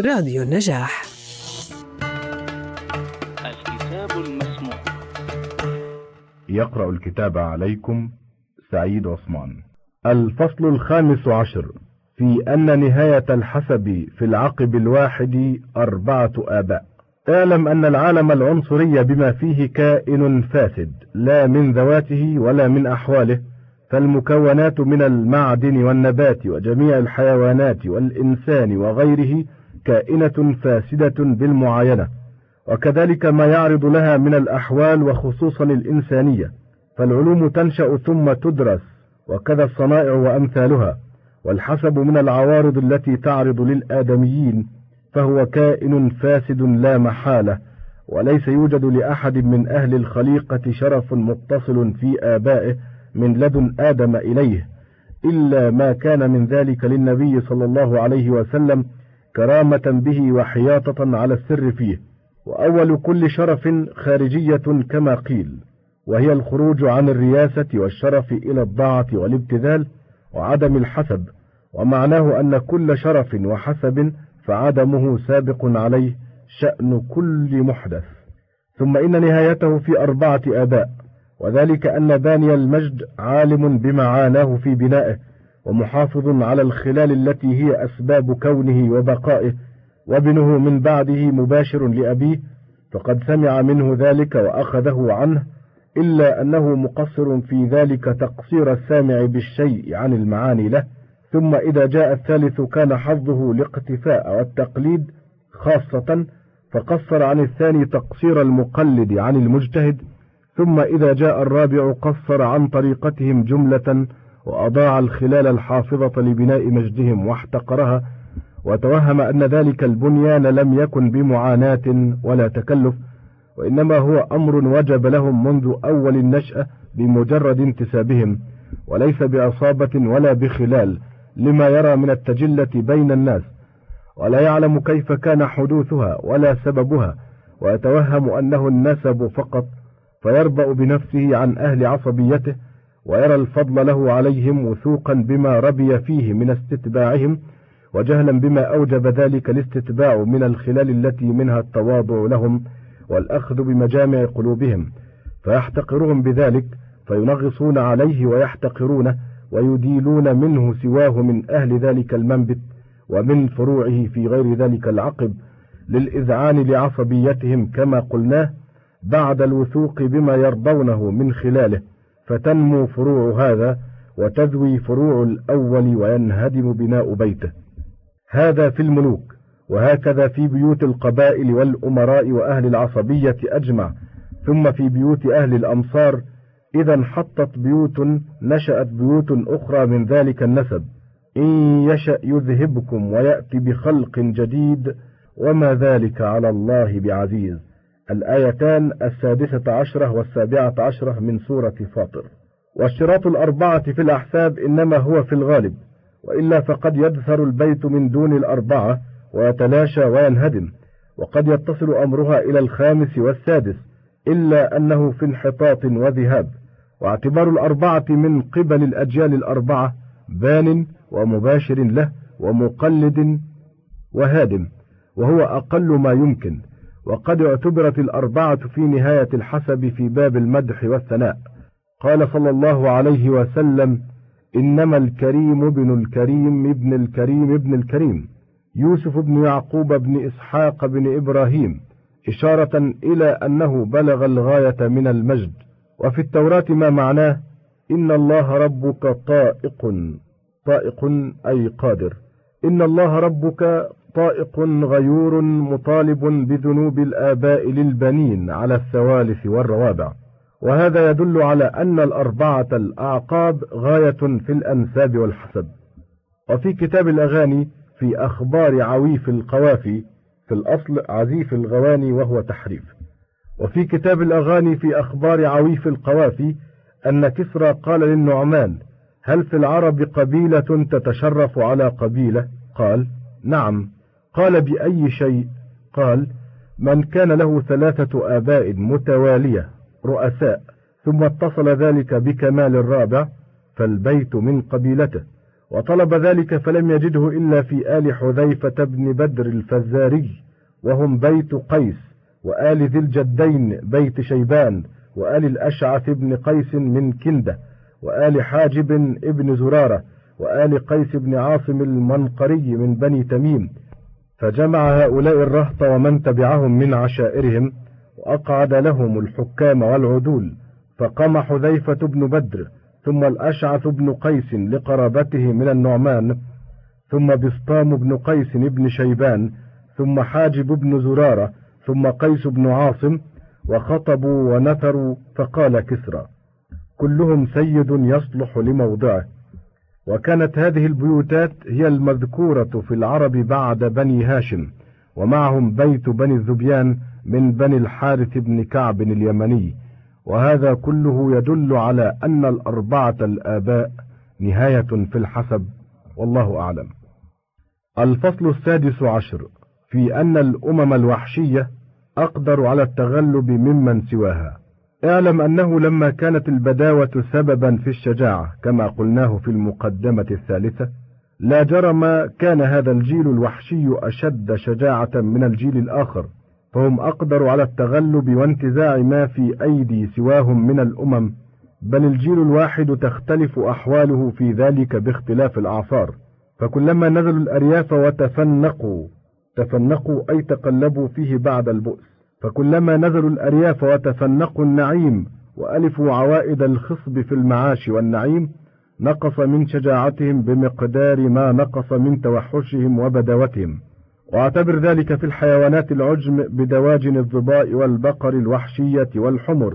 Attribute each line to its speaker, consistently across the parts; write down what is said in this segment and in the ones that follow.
Speaker 1: راديو النجاح.
Speaker 2: الكتاب المسموع.
Speaker 3: يقرأ الكتاب عليكم سعيد عثمان. الفصل الخامس عشر. في أن نهاية الحسب في العقب الواحد أربعة آباء. اعلم أن العالم العنصري بما فيه كائن فاسد لا من ذواته ولا من أحواله فالمكونات من المعدن والنبات وجميع الحيوانات والإنسان وغيره كائنة فاسدة بالمعاينة وكذلك ما يعرض لها من الأحوال وخصوصا الإنسانية. فالعلوم تنشأ ثم تدرس وكذا الصنائع وأمثالها. والحسب من العوارض التي تعرض للآدميين فهو كائن فاسد لا محالة وليس يوجد لأحد من أهل الخليقة شرف متصل في آبائه من لدن آدم إليه إلا ما كان من ذلك للنبي صلى الله عليه وسلم كرامة به وحياطة على السر فيه وأول كل شرف خارجية كما قيل وهي الخروج عن الرياسة والشرف إلى الضاعة والابتذال وعدم الحسب ومعناه أن كل شرف وحسب فعدمه سابق عليه شأن كل محدث. ثم إن نهايته في أربعة آباء وذلك أن باني المجد عالم بما عاناه في بنائه ومحافظ على الخلال التي هي أسباب كونه وبقائه وابنه من بعده مباشر لأبيه فقد سمع منه ذلك وأخذه عنه إلا أنه مقصر في ذلك تقصير السامع بالشيء عن المعاني له. ثم إذا جاء الثالث كان حظه الاقتفاء والتقليد خاصة فقصر عن الثاني تقصير المقلد عن المجتهد. ثم إذا جاء الرابع قصر عن طريقتهم جملة وأضاع الخلال الحافظة لبناء مجدهم واحتقرها وتوهم أن ذلك البنيان لم يكن بمعاناة ولا تكلف وإنما هو أمر وجب لهم منذ أول النشأة بمجرد انتسابهم وليس بعصابة ولا بخلال لما يرى من التجلة بين الناس ولا يعلم كيف كان حدوثها ولا سببها ويتوهم أنه النسب فقط فيربأ بنفسه عن أهل عصبيته ويرى الفضل له عليهم وثوقا بما ربي فيه من استتباعهم وجهلا بما أوجب ذلك الاستتباع من الخلال التي منها التواضع لهم والأخذ بمجامع قلوبهم. فيحتقرهم بذلك فينغصون عليه ويحتقرونه ويديلون منه سواه من أهل ذلك المنبت ومن فروعه في غير ذلك العقب للإذعان لعصبيتهم كما قلناه بعد الوثوق بما يرضونه من خلاله. فتنمو فروع هذا وتذوي فروع الأول وينهدم بناء بيته. هذا في الملوك وهكذا في بيوت القبائل والأمراء وأهل العصبية أجمع ثم في بيوت أهل الأمصار إذا انحطت بيوت نشأت بيوت أخرى من ذلك النسب. إن يشأ يذهبكم ويأتي بخلق جديد وما ذلك على الله بعزيز. الآيتان السادسة عشرة والسابعة عشرة من سورة فاطر. والشراط الأربعة في الأحساب إنما هو في الغالب وإلا فقد يدثر البيت من دون الأربعة ويتلاشى وينهدم وقد يتصل أمرها إلى الخامس والسادس إلا أنه في انحطاط وذهاب. واعتبار الأربعة من قبل الأجيال الأربعة بان ومباشر له ومقلد وهادم وهو أقل ما يمكن. وقد اعتبرت الأربعة في نهاية الحسب في باب المدح والثناء. قال صلى الله عليه وسلم إنما الكريم ابن الكريم ابن الكريم ابن الكريم. يوسف بن يعقوب بن إسحاق بن إبراهيم إشارة إلى أنه بلغ الغاية من المجد. وفي التوراة ما معناه إن الله ربك طائق طائق أي قادر. إن الله ربك طائق غيور مطالب بذنوب الآباء للبنين على الثوالث والروابع. وهذا يدل على أن الأربعة الأعقاب غاية في الأنساب والحسب وفي كتاب الأغاني في أخبار عويف القوافي في الأصل عزيف الغواني وهو تحريف. وفي كتاب الأغاني في أخبار عويف القوافي أن كسرى قال للنعمان هل في العرب قبيلة تتشرف على قبيلة؟ قال نعم. قال بأي شيء؟ قال من كان له ثلاثة آباء متوالية رؤساء ثم اتصل ذلك بكمال الرابع فالبيت من قبيلته. وطلب ذلك فلم يجده إلا في آل حذيفة بن بدر الفزاري وهم بيت قيس وآل ذي الجدين بيت شيبان وآل الأشعث بن قيس من كندة وآل حاجب ابن زرارة وآل قيس بن عاصم المنقري من بني تميم فجمع هؤلاء الرهط ومن تبعهم من عشائرهم وأقعد لهم الحكام والعدول فقام حذيفة بن بدر ثم الأشعث بن قيس لقرابته من النعمان ثم بسطام بن قيس بن شيبان ثم حاجب بن زرارة ثم قيس بن عاصم وخطبوا ونثروا فقال كسرى كلهم سيد يصلح لموضعه. وكانت هذه البيوتات هي المذكورة في العرب بعد بني هاشم ومعهم بيت بني الذبيان من بني الحارث بن كعب اليمني. وهذا كله يدل على أن الأربعة الآباء نهاية في الحسب والله أعلم. الفصل السادس عشر في أن الأمم الوحشية أقدر على التغلب ممن سواها. اعلم أنه لما كانت البداوة سببا في الشجاعة كما قلناه في المقدمة الثالثة لا جرم كان هذا الجيل الوحشي أشد شجاعة من الجيل الآخر فهم أقدر على التغلب وانتزاع ما في أيدي سواهم من الأمم بل الجيل الواحد تختلف أحواله في ذلك باختلاف الأعصار فكلما نزلوا الأرياف وتفنقوا تفنقوا أي تقلبوا فيه بعد البؤس. فكلما نزلوا الأرياف وتفنقوا النعيم وألفوا عوائد الخصب في المعاش والنعيم نقص من شجاعتهم بمقدار ما نقص من توحشهم وبداوتهم واعتبر ذلك في الحيوانات العجم بدواجن الظباء والبقر الوحشية والحمر.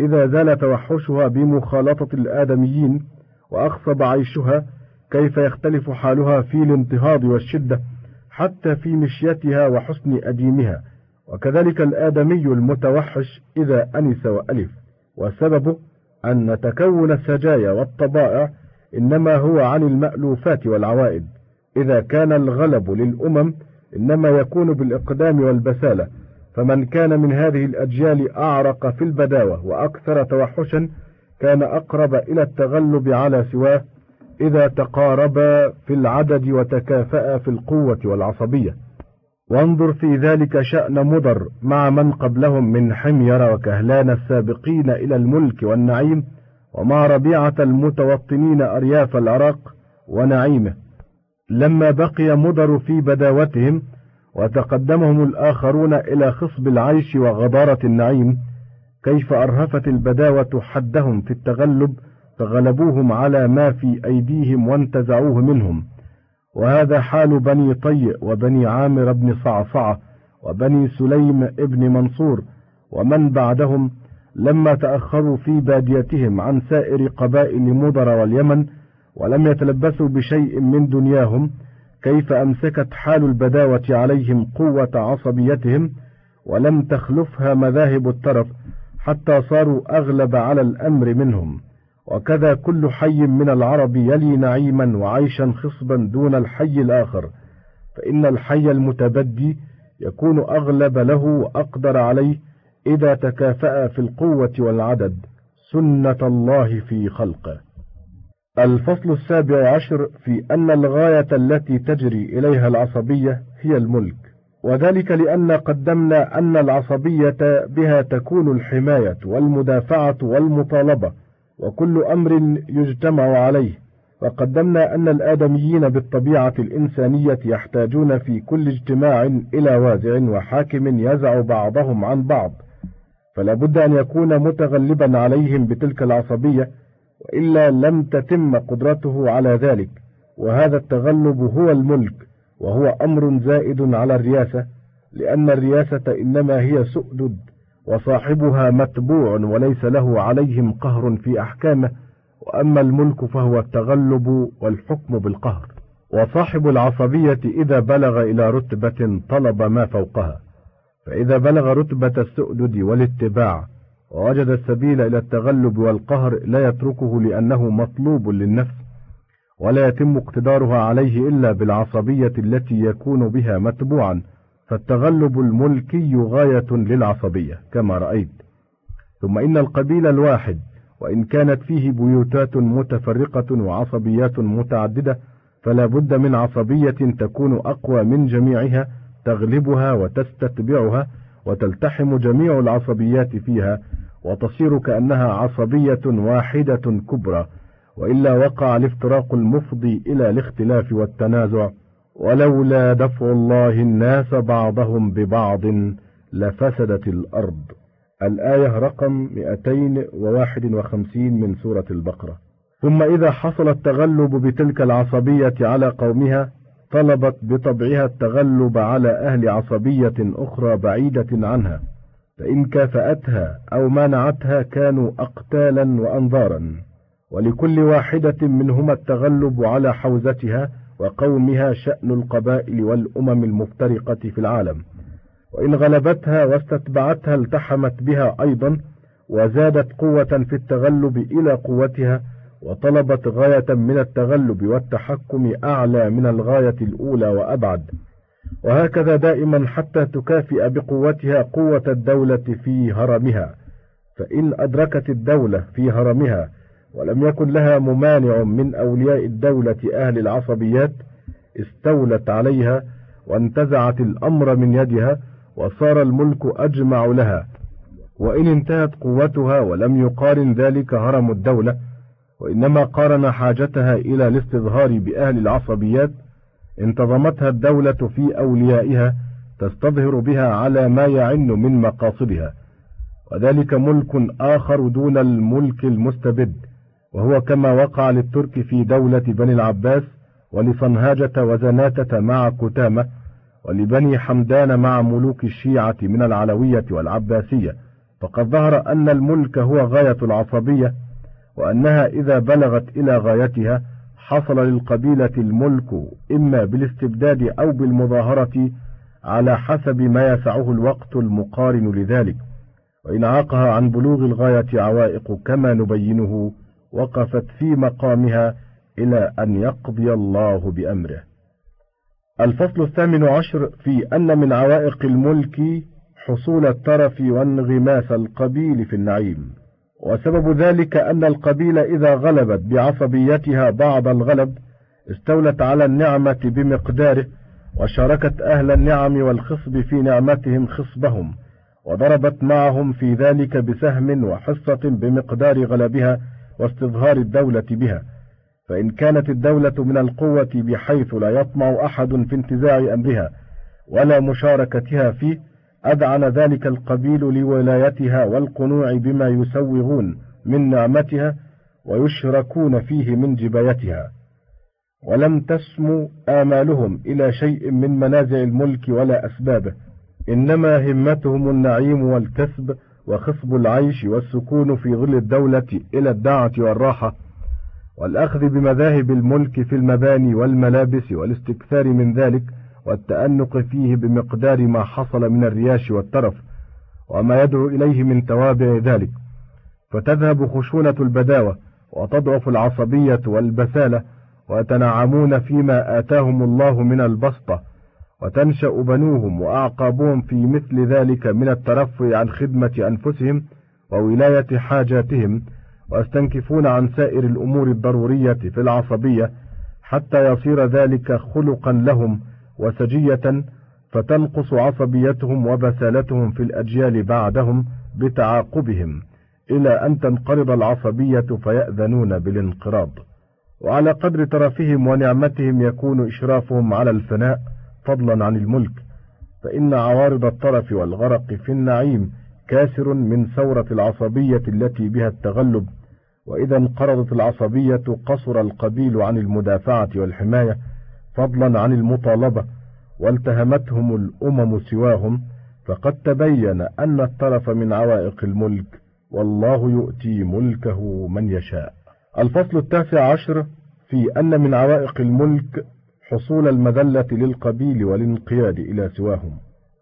Speaker 3: إذا زال توحشها بمخالطة الآدميين وأخصب عيشها كيف يختلف حالها في الانتهاض والشدة حتى في مشيتها وحسن أديمها؟ وكذلك الآدمي المتوحش إذا أنس وألف وسببه أن تكون السجايا والطبائع إنما هو عن المألوفات والعوائد إذا كان الغلب للأمم إنما يكون بالإقدام والبسالة فمن كان من هذه الأجيال أعرق في البداوة وأكثر توحشا كان أقرب إلى التغلب على سواه إذا تقاربا في العدد وتكافأ في القوة والعصبية. وانظر في ذلك شأن مضر مع من قبلهم من حمير وكهلان السابقين إلى الملك والنعيم ومع ربيعة المتوطنين أرياف العراق ونعيمه. لما بقي مضر في بداوتهم وتقدمهم الآخرون إلى خصب العيش وغضارة النعيم كيف أرهفت البداوة حدهم في التغلب فغلبوهم على ما في أيديهم وانتزعوه منهم. وهذا حال بني طيء وبني عامر بن صعصعة وبني سليم ابن منصور ومن بعدهم لما تأخروا في باديتهم عن سائر قبائل مضر واليمن ولم يتلبسوا بشيء من دنياهم كيف أمسكت حال البداوة عليهم قوة عصبيتهم ولم تخلفها مذاهب الترف حتى صاروا أغلب على الأمر منهم. وكذا كل حي من العرب يلي نعيما وعيشا خصبا دون الحي الآخر. فإن الحي المتبدي يكون أغلب له وأقدر عليه إذا تكافأ في القوة والعدد سنة الله في خلقه. الفصل السابع عشر في أن الغاية التي تجري إليها العصبية هي الملك. وذلك لأن قدمنا أن العصبية بها تكون الحماية والمدافعة والمطالبة وكل أمر يجتمع عليه. وقدمنا أن الآدميين بالطبيعة الإنسانية يحتاجون في كل اجتماع إلى وازع وحاكم يزع بعضهم عن بعض. فلا بد أن يكون متغلبا عليهم بتلك العصبية وإلا لم تتم قدرته على ذلك. وهذا التغلب هو الملك وهو أمر زائد على الرياسة لأن الرياسة إنما هي سؤدد. وصاحبها متبوع وليس له عليهم قهر في أحكامه وأما الملك فهو التغلب والحكم بالقهر. وصاحب العصبية إذا بلغ إلى رتبة طلب ما فوقها. فإذا بلغ رتبة السؤدد والاتباع ووجد السبيل إلى التغلب والقهر لا يتركه لأنه مطلوب للنفس ولا يتم اقتدارها عليه إلا بالعصبية التي يكون بها متبوعا. فالتغلب الملكي غاية للعصبية كما رأيت. ثم إن القبيل الواحد وإن كانت فيه بيوتات متفرقة وعصبيات متعددة فلا بد من عصبية تكون أقوى من جميعها تغلبها وتستتبعها وتلتحم جميع العصبيات فيها وتصير كأنها عصبية واحدة كبرى. وإلا وقع الافتراق المفضي إلى الاختلاف والتنازع. ولولا دفع الله الناس بعضهم ببعض لفسدت الأرض. الآية رقم 251 من سورة البقرة. ثم إذا حصل التغلب بتلك العصبية على قومها طلبت بطبعها التغلب على أهل عصبية أخرى بعيدة عنها فإن كافأتها أو مانعتها كانوا أقتالا وأنظارا. ولكل واحدة منهما التغلب على حوزتها وقومها شأن القبائل والأمم المفترقة في العالم. وإن غلبتها واستتبعتها التحمت بها أيضا وزادت قوة في التغلب إلى قوتها وطلبت غاية من التغلب والتحكم أعلى من الغاية الأولى وأبعد. وهكذا دائما حتى تكافئ بقوتها قوة الدولة في هرمها. فإن أدركت الدولة في هرمها ولم يكن لها ممانع من أولياء الدولة أهل العصبيات استولت عليها وانتزعت الأمر من يدها وصار الملك أجمع لها. وإن انتهت قوتها ولم يقارن ذلك هرم الدولة وإنما قارن حاجتها إلى الاستظهار بأهل العصبيات. انتظمتها الدولة في أوليائها تستظهر بها على ما يعن من مقاصدها وذلك ملك آخر دون الملك المستبد. وهو كما وقع للترك في دولة بني العباس ولصنهاجة وزناتة مع كتامة ولبني حمدان مع ملوك الشيعة من العلوية والعباسية. فقد ظهر أن الملك هو غاية العصبية وأنها إذا بلغت إلى غايتها حصل للقبيلة الملك إما بالاستبداد أو بالمظاهرة على حسب ما يسعه الوقت المقارن لذلك. وإن عاقها عن بلوغ الغاية عوائق كما نبينه وقفت في مقامها إلى أن يقضي الله بأمره. الفصل الثامن عشر في أن من عوائق الملك حصول الترف وانغماس القبيل في النعيم. وسبب ذلك أن القبيلة إذا غلبت بعصبيتها بعض الغلب استولت على النعمة بمقداره وشاركت أهل النعم والخصب في نعمتهم خصبهم وضربت معهم في ذلك بسهم وحصة بمقدار غلبها واستظهار الدولة بها فإن كانت الدولة من القوة بحيث لا يطمع أحد في انتزاع أمرها ولا مشاركتها فيه أذعن ذلك القبيل لولايتها والقنوع بما يسوغون من نعمتها ويشركون فيه من جبايتها. ولم تسمو آمالهم إلى شيء من منازع الملك ولا أسبابه إنما همتهم النعيم والكسب وخصب العيش والسكون في ظل الدولة إلى الدعة والراحة والأخذ بمذاهب الملك في المباني والملابس والاستكثار من ذلك والتأنق فيه بمقدار ما حصل من الرياش والترف وما يدعو إليه من توابع ذلك. فتذهب خشونة البداوة وتضعف العصبية والبسالة ويتنعمون فيما آتاهم الله من البسطة. وتنشأ بنوهم وأعقابهم في مثل ذلك من الترفع عن خدمة أنفسهم وولاية حاجاتهم ويستنكفون عن سائر الأمور الضرورية في العصبية حتى يصير ذلك خلقا لهم وسجية فتنقص عصبيتهم وبسالتهم في الأجيال بعدهم بتعاقبهم إلى أن تنقرض العصبية فيأذنون بالانقراض. وعلى قدر ترفهم ونعمتهم يكون إشرافهم على الفناء فضلا عن الملك فإن عوارض الطرف والغرق في النعيم كاسر من ثورة العصبية التي بها التغلب وإذا انقرضت العصبية قصر القبيل عن المدافعة والحماية فضلا عن المطالبة والتهمتهم الأمم سواهم فقد تبين أن الطرف من عوائق الملك والله يؤتي ملكه من يشاء. الفصل التاسع عشر في أن من عوائق الملك حصول المذلة للقبيل والانقياد إلى سواهم.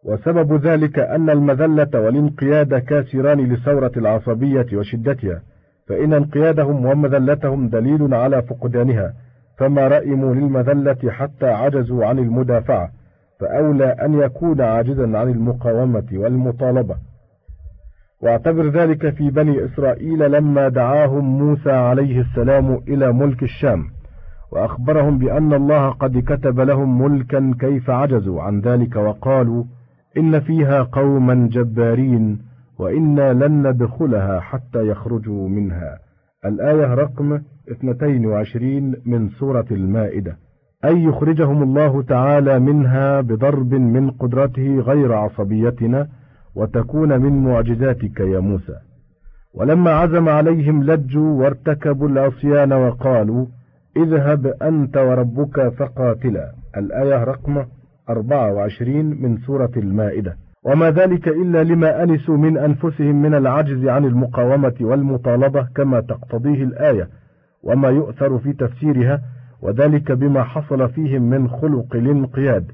Speaker 3: وسبب ذلك أن المذلة والانقياد كاسران لثورة العصبية وشدتها فإن انقيادهم ومذلتهم دليل على فقدانها فما رئموا للمذلة حتى عجزوا عن المدافعة فأولى أن يكون عاجزا عن المقاومة والمطالبة. واعتبر ذلك في بني إسرائيل لما دعاهم موسى عليه السلام إلى ملك الشام. وأخبرهم بأن الله قد كتب لهم ملكا كيف عجزوا عن ذلك وقالوا إن فيها قوما جبارين وإنا لن ندخلها حتى يخرجوا منها. الآية رقم 22 من سورة المائدة. أي يخرجهم الله تعالى منها بضرب من قدرته غير عصبيتنا وتكون من معجزاتك يا موسى. ولما عزم عليهم لجوا وارتكبوا العصيان وقالوا اذهب أنت وربك فقاتلا. الآية رقم 24 من سورة المائدة. وما ذلك إلا لما أنسوا من أنفسهم من العجز عن المقاومة والمطالبة كما تقتضيه الآية. وما يؤثر في تفسيرها وذلك بما حصل فيهم من خلق الانقياد.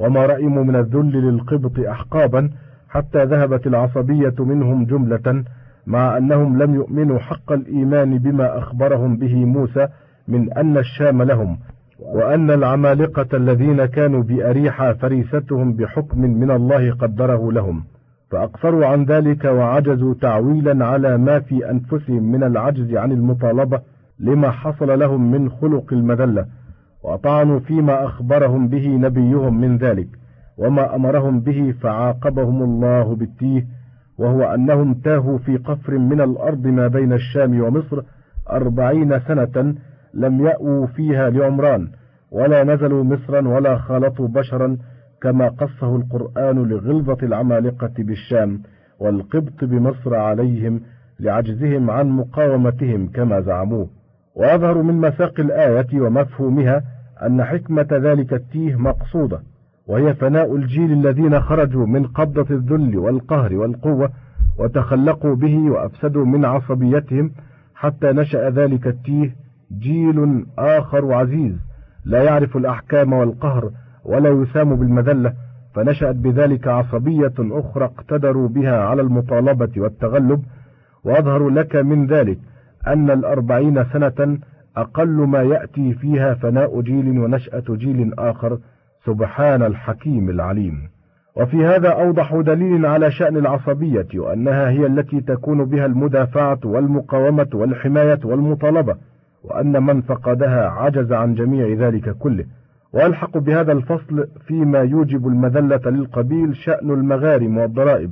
Speaker 3: وما رأموا من الذل للقبط أحقابا حتى ذهبت العصبية منهم جملة مع أنهم لم يؤمنوا حق الإيمان بما أخبرهم به موسى من أن الشام لهم وأن العمالقة الذين كانوا بأريحة فريستهم بحكم من الله قدره لهم. فأقصروا عن ذلك وعجزوا تعويلا على ما في أنفسهم من العجز عن المطالبة لما حصل لهم من خلق المذلة وطعنوا فيما أخبرهم به نبيهم من ذلك وما أمرهم به فعاقبهم الله بالتيه وهو أنهم تاهوا في قفر من الأرض ما بين الشام ومصر أربعين سنة لم يأووا فيها لعمران ولا نزلوا مصرا ولا خالطوا بشرا كما قصه القرآن لغلظة العمالقة بالشام والقبط بمصر عليهم لعجزهم عن مقاومتهم كما زعموه. ويظهر من مساق الآية ومفهومها أن حكمة ذلك التيه مقصودة وهي فناء الجيل الذين خرجوا من قبضة الذل والقهر والقوة وتخلقوا به وأفسدوا من عصبيتهم حتى نشأ ذلك التيه جيل آخر عزيز لا يعرف الأحكام والقهر ولا يسام بالمذلة فنشأت بذلك عصبية أخرى اقتدروا بها على المطالبة والتغلب وأظهر لك من ذلك أن الأربعين سنة أقل ما يأتي فيها فناء جيل ونشأة جيل آخر سبحان الحكيم العليم. وفي هذا أوضح دليل على شأن العصبية وأنها هي التي تكون بها المدافعة والمقاومة والحماية والمطالبة. وأن من فقدها عجز عن جميع ذلك كله ويلحق بهذا الفصل فيما يوجب المذلة للقبيل شأن المغارم والضرائب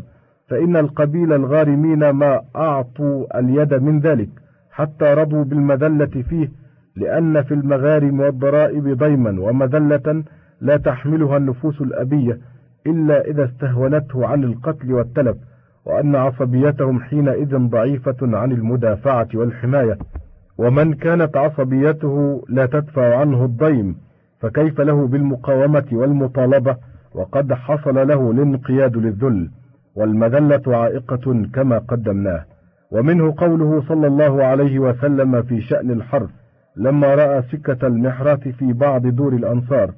Speaker 3: فإن القبيل الغارمين ما أعطوا اليد من ذلك حتى رضوا بالمذلة فيه لأن في المغارم والضرائب ضيما ومذلة لا تحملها النفوس الأبية إلا إذا استهونته عن القتل والتلف وأن عصبيتهم حينئذ ضعيفة عن المدافعة والحماية. ومن كانت عصبيته لا تدفع عنه الضيم فكيف له بالمقاومة والمطالبة؟ وقد حصل له الانقياد للذل والمذلة عائقة كما قدمناه. ومنه قوله صلى الله عليه وسلم في شأن الحرث لما رأى سكة المحرات في بعض دور الأنصار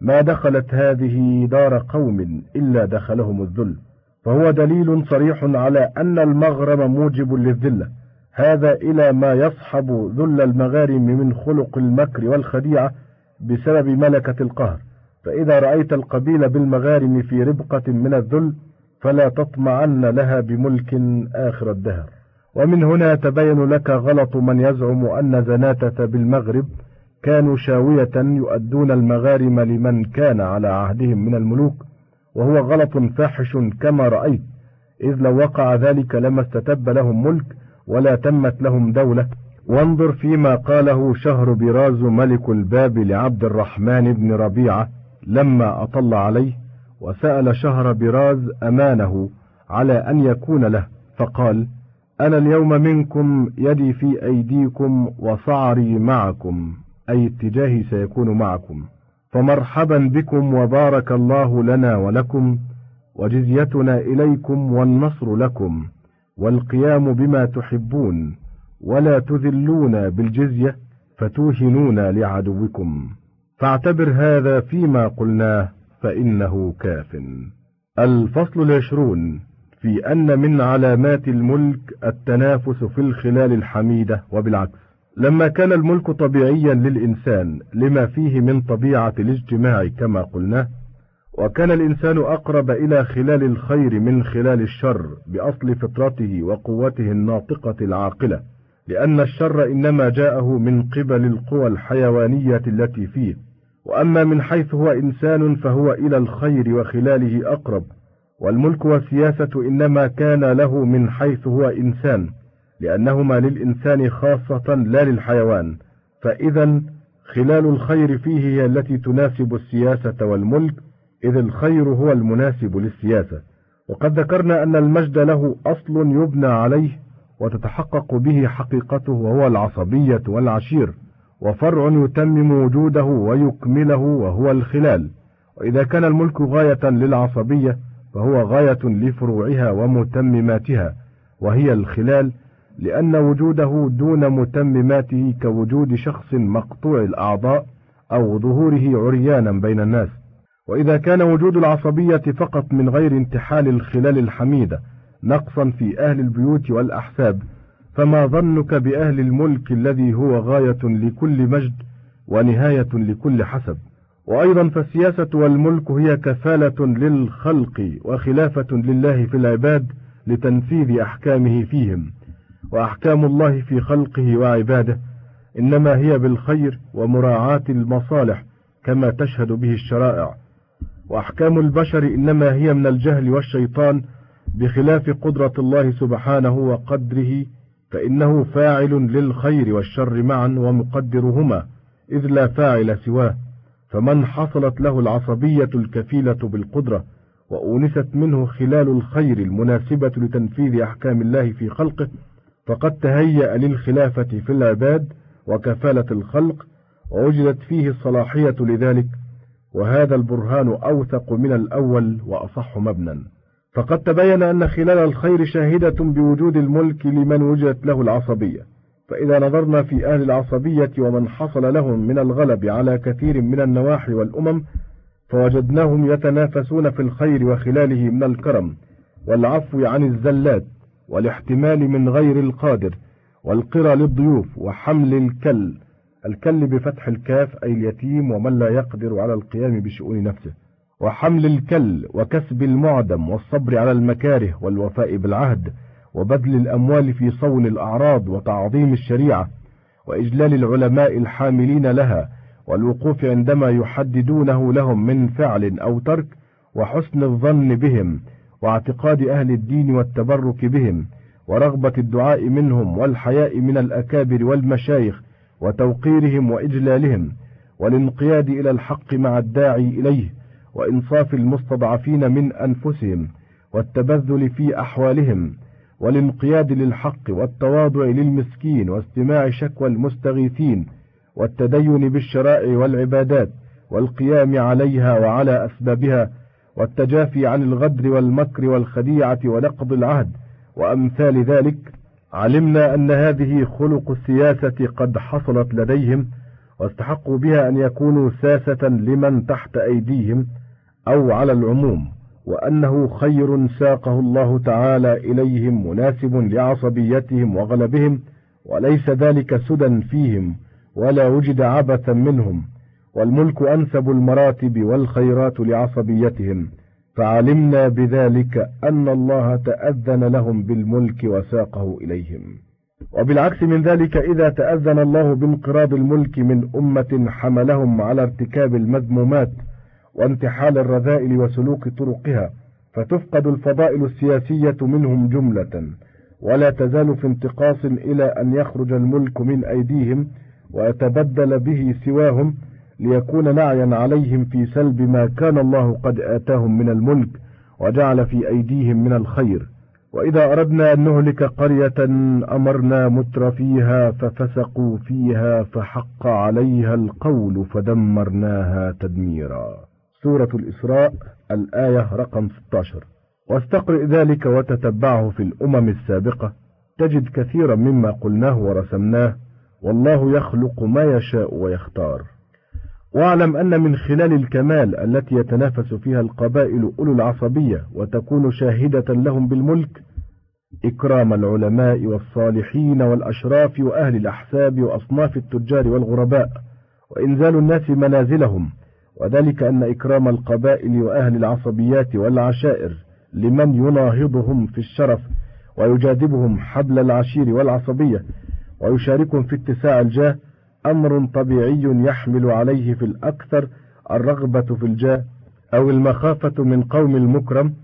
Speaker 3: ما دخلت هذه دار قوم إلا دخلهم الذل فهو دليل صريح على أن المغرم موجب للذلة. هذا إلى ما يصحب ذل المغارم من خلق المكر والخديعة بسبب ملكة القهر. فإذا رأيت القبيل بالمغارم في ربقة من الذل فلا تطمعن لها بملك آخر الدهر. ومن هنا تبين لك غلط من يزعم أن زناتة بالمغرب كانوا شاوية يؤدون المغارم لمن كان على عهدهم من الملوك وهو غلط فاحش كما رأيت إذ لو وقع ذلك لما استتب لهم ملك ولا تمت لهم دولة. وانظر فيما قاله شهر براز ملك الباب لعبد الرحمن بن ربيعة لما أطل عليه وسأل شهر براز أمانه على أن يكون له فقال أنا اليوم منكم يدي في أيديكم وصعري معكم أي اتجاهي سيكون معكم. فمرحبا بكم وبارك الله لنا ولكم وجزيتنا إليكم والنصر لكم. والقيام بما تحبون ولا تذلون بالجزية فتوهنون لعدوكم. فاعتبر هذا فيما قلناه فإنه كاف. الفصل العشرون في أن من علامات الملك التنافس في الخلال الحميدة وبالعكس. لما كان الملك طبيعيا للإنسان لما فيه من طبيعة الاجتماع كما قلنا وكان الإنسان أقرب إلى خلال الخير من خلال الشر بأصل فطرته وقوته الناطقة العاقلة لأن الشر إنما جاءه من قبل القوى الحيوانية التي فيه وأما من حيث هو إنسان فهو إلى الخير وخلاله أقرب والملك والسياسة إنما كان له من حيث هو إنسان لأنهما للإنسان خاصة لا للحيوان فإذا خلال الخير فيه هي التي تناسب السياسة والملك إذ الخير هو المناسب للسياسة. وقد ذكرنا أن المجد له أصل يبنى عليه وتتحقق به حقيقته وهو العصبية والعشير وفرع يتمم وجوده ويكمله وهو الخلال. وإذا كان الملك غاية للعصبية فهو غاية لفروعها ومتمماتها وهي الخلال لأن وجوده دون متمماته كوجود شخص مقطوع الأعضاء أو ظهوره عريانا بين الناس. وإذا كان وجود العصبية فقط من غير انتحال الخلال الحميدة نقصا في أهل البيوت والأحساب فما ظنك بأهل الملك الذي هو غاية لكل مجد ونهاية لكل حسب؟ وأيضا فالسياسة والملك هي كفالة للخلق وخلافة لله في العباد لتنفيذ أحكامه فيهم. وأحكام الله في خلقه وعباده إنما هي بالخير ومراعاة المصالح كما تشهد به الشرائع. وأحكام البشر إنما هي من الجهل والشيطان بخلاف قدرة الله سبحانه وقدره فإنه فاعل للخير والشر معا ومقدرهما إذ لا فاعل سواه. فمن حصلت له العصبية الكفيلة بالقدرة وأونست منه خلال الخير المناسبة لتنفيذ أحكام الله في خلقه فقد تهيأ للخلافة في العباد وكفالة الخلق ووجدت فيه الصلاحية لذلك. وهذا البرهان أوثق من الأول وأصح مبنى فقد تبين أن خلال الخير شاهدة بوجود الملك لمن وجدت له العصبية. فإذا نظرنا في أهل العصبية ومن حصل لهم من الغلب على كثير من النواحي والأمم فوجدناهم يتنافسون في الخير وخلاله من الكرم والعفو عن الزلات والاحتمال من غير القادر والقرى للضيوف وحمل الكل. الكل بفتح الكاف أي اليتيم ومن لا يقدر على القيام بشؤون نفسه وحمل الكل وكسب المعدم والصبر على المكاره والوفاء بالعهد وبذل الأموال في صون الأعراض وتعظيم الشريعة وإجلال العلماء الحاملين لها والوقوف عندما يحددونه لهم من فعل أو ترك وحسن الظن بهم واعتقاد أهل الدين والتبرك بهم ورغبة الدعاء منهم والحياء من الأكابر والمشايخ وتوقيرهم وإجلالهم والانقياد إلى الحق مع الداعي إليه وإنصاف المستضعفين من أنفسهم والتبذل في أحوالهم والانقياد للحق والتواضع للمسكين واستماع شكوى المستغيثين والتدين بالشرائع والعبادات والقيام عليها وعلى أسبابها والتجافي عن الغدر والمكر والخديعة ونقض العهد وأمثال ذلك علمنا أن هذه خلق السياسة قد حصلت لديهم واستحقوا بها أن يكونوا ساسة لمن تحت أيديهم أو على العموم وأنه خير ساقه الله تعالى إليهم مناسب لعصبيتهم وغلبهم وليس ذلك سدى فيهم ولا وجد عبثا منهم والملك أنسب المراتب والخيرات لعصبيتهم. فعلمنا بذلك أن الله تأذن لهم بالملك وساقه إليهم. وبالعكس من ذلك إذا تأذن الله بانقراض الملك من أمة حملهم على ارتكاب المذمومات وانتحال الرذائل وسلوك طرقها فتفقد الفضائل السياسية منهم جملة ولا تزال في انتقاص إلى أن يخرج الملك من أيديهم ويتبدل به سواهم ليكون نعيا عليهم في سلب ما كان الله قد آتاهم من الملك وجعل في أيديهم من الخير. وإذا أردنا أن نهلك قرية أمرنا متر فيها ففسقوا فيها فحق عليها القول فدمرناها تدميرا. سورة الإسراء الآية رقم 16 واستقرئ ذلك وتتبعه في الأمم السابقة. تجد كثيرا مما قلناه ورسمناه. والله يخلق ما يشاء ويختار. واعلم أن من خلال الكمال التي يتنافس فيها القبائل أولو العصبية وتكون شاهدة لهم بالملك إكرام العلماء والصالحين والأشراف وأهل الأحساب وأصناف التجار والغرباء وإنزال الناس منازلهم وذلك أن إكرام القبائل وأهل العصبيات والعشائر لمن يناهضهم في الشرف ويجاذبهم حبل العشير والعصبية ويشاركهم في اتساع الجاه أمر طبيعي يحمل عليه في الأكثر الرغبة في الجاه أو المخافة من قوم المكرم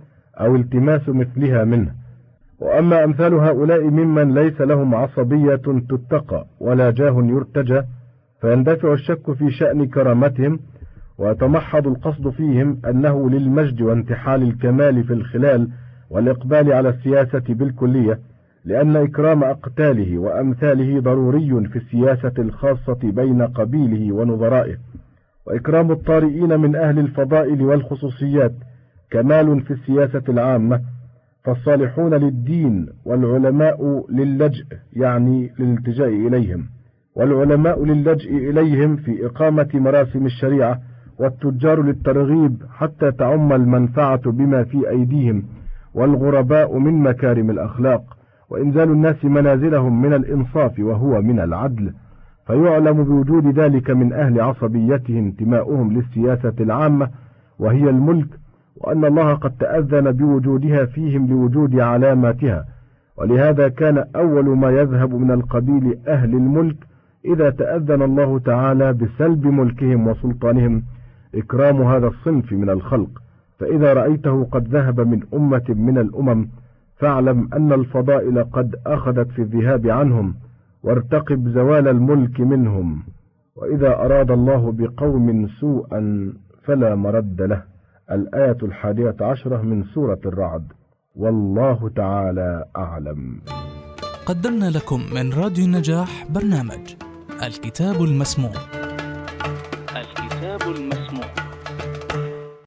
Speaker 3: أو التماس مثلها منه. وأما أمثال هؤلاء ممن ليس لهم عصبية تتقى ولا جاه يرتجى فيندفع الشك في شأن كرامتهم ويتمحض القصد فيهم أنه للمجد وانتحال الكمال في الخلال والإقبال على السياسة بالكلية. لأن إكرام أقتاله وأمثاله ضروري في السياسة الخاصة بين قبيله ونظرائه. وإكرام الطارئين من أهل الفضائل والخصوصيات كمال في السياسة العامة فالصالحون للدين والعلماء للجأ يعني للالتجاء إليهم. والعلماء للجأ إليهم في إقامة مراسم الشريعة والتجار للترغيب حتى تعم المنفعة بما في أيديهم والغرباء من مكارم الأخلاق. وإنزال الناس منازلهم من الإنصاف وهو من العدل فيعلم بوجود ذلك من أهل عصبيته انتماؤهم للسياسة العامة وهي الملك وأن الله قد تأذن بوجودها فيهم لوجود علاماتها ولهذا كان أول ما يذهب من القبيل أهل الملك إذا تأذن الله تعالى بسلب ملكهم وسلطانهم إكرام هذا الصنف من الخلق فإذا رأيته قد ذهب من أمة من الأمم فاعلم أن الفضائل قد أخذت في الذهاب عنهم وارتقب زوال الملك منهم. وإذا أراد الله بقوم سوءا فلا مرد له. الآية الحادية عشرة من سورة الرعد. والله تعالى أعلم.
Speaker 1: قدمنا لكم من راديو النجاح برنامج الكتاب المسموع.
Speaker 2: الكتاب المسموع.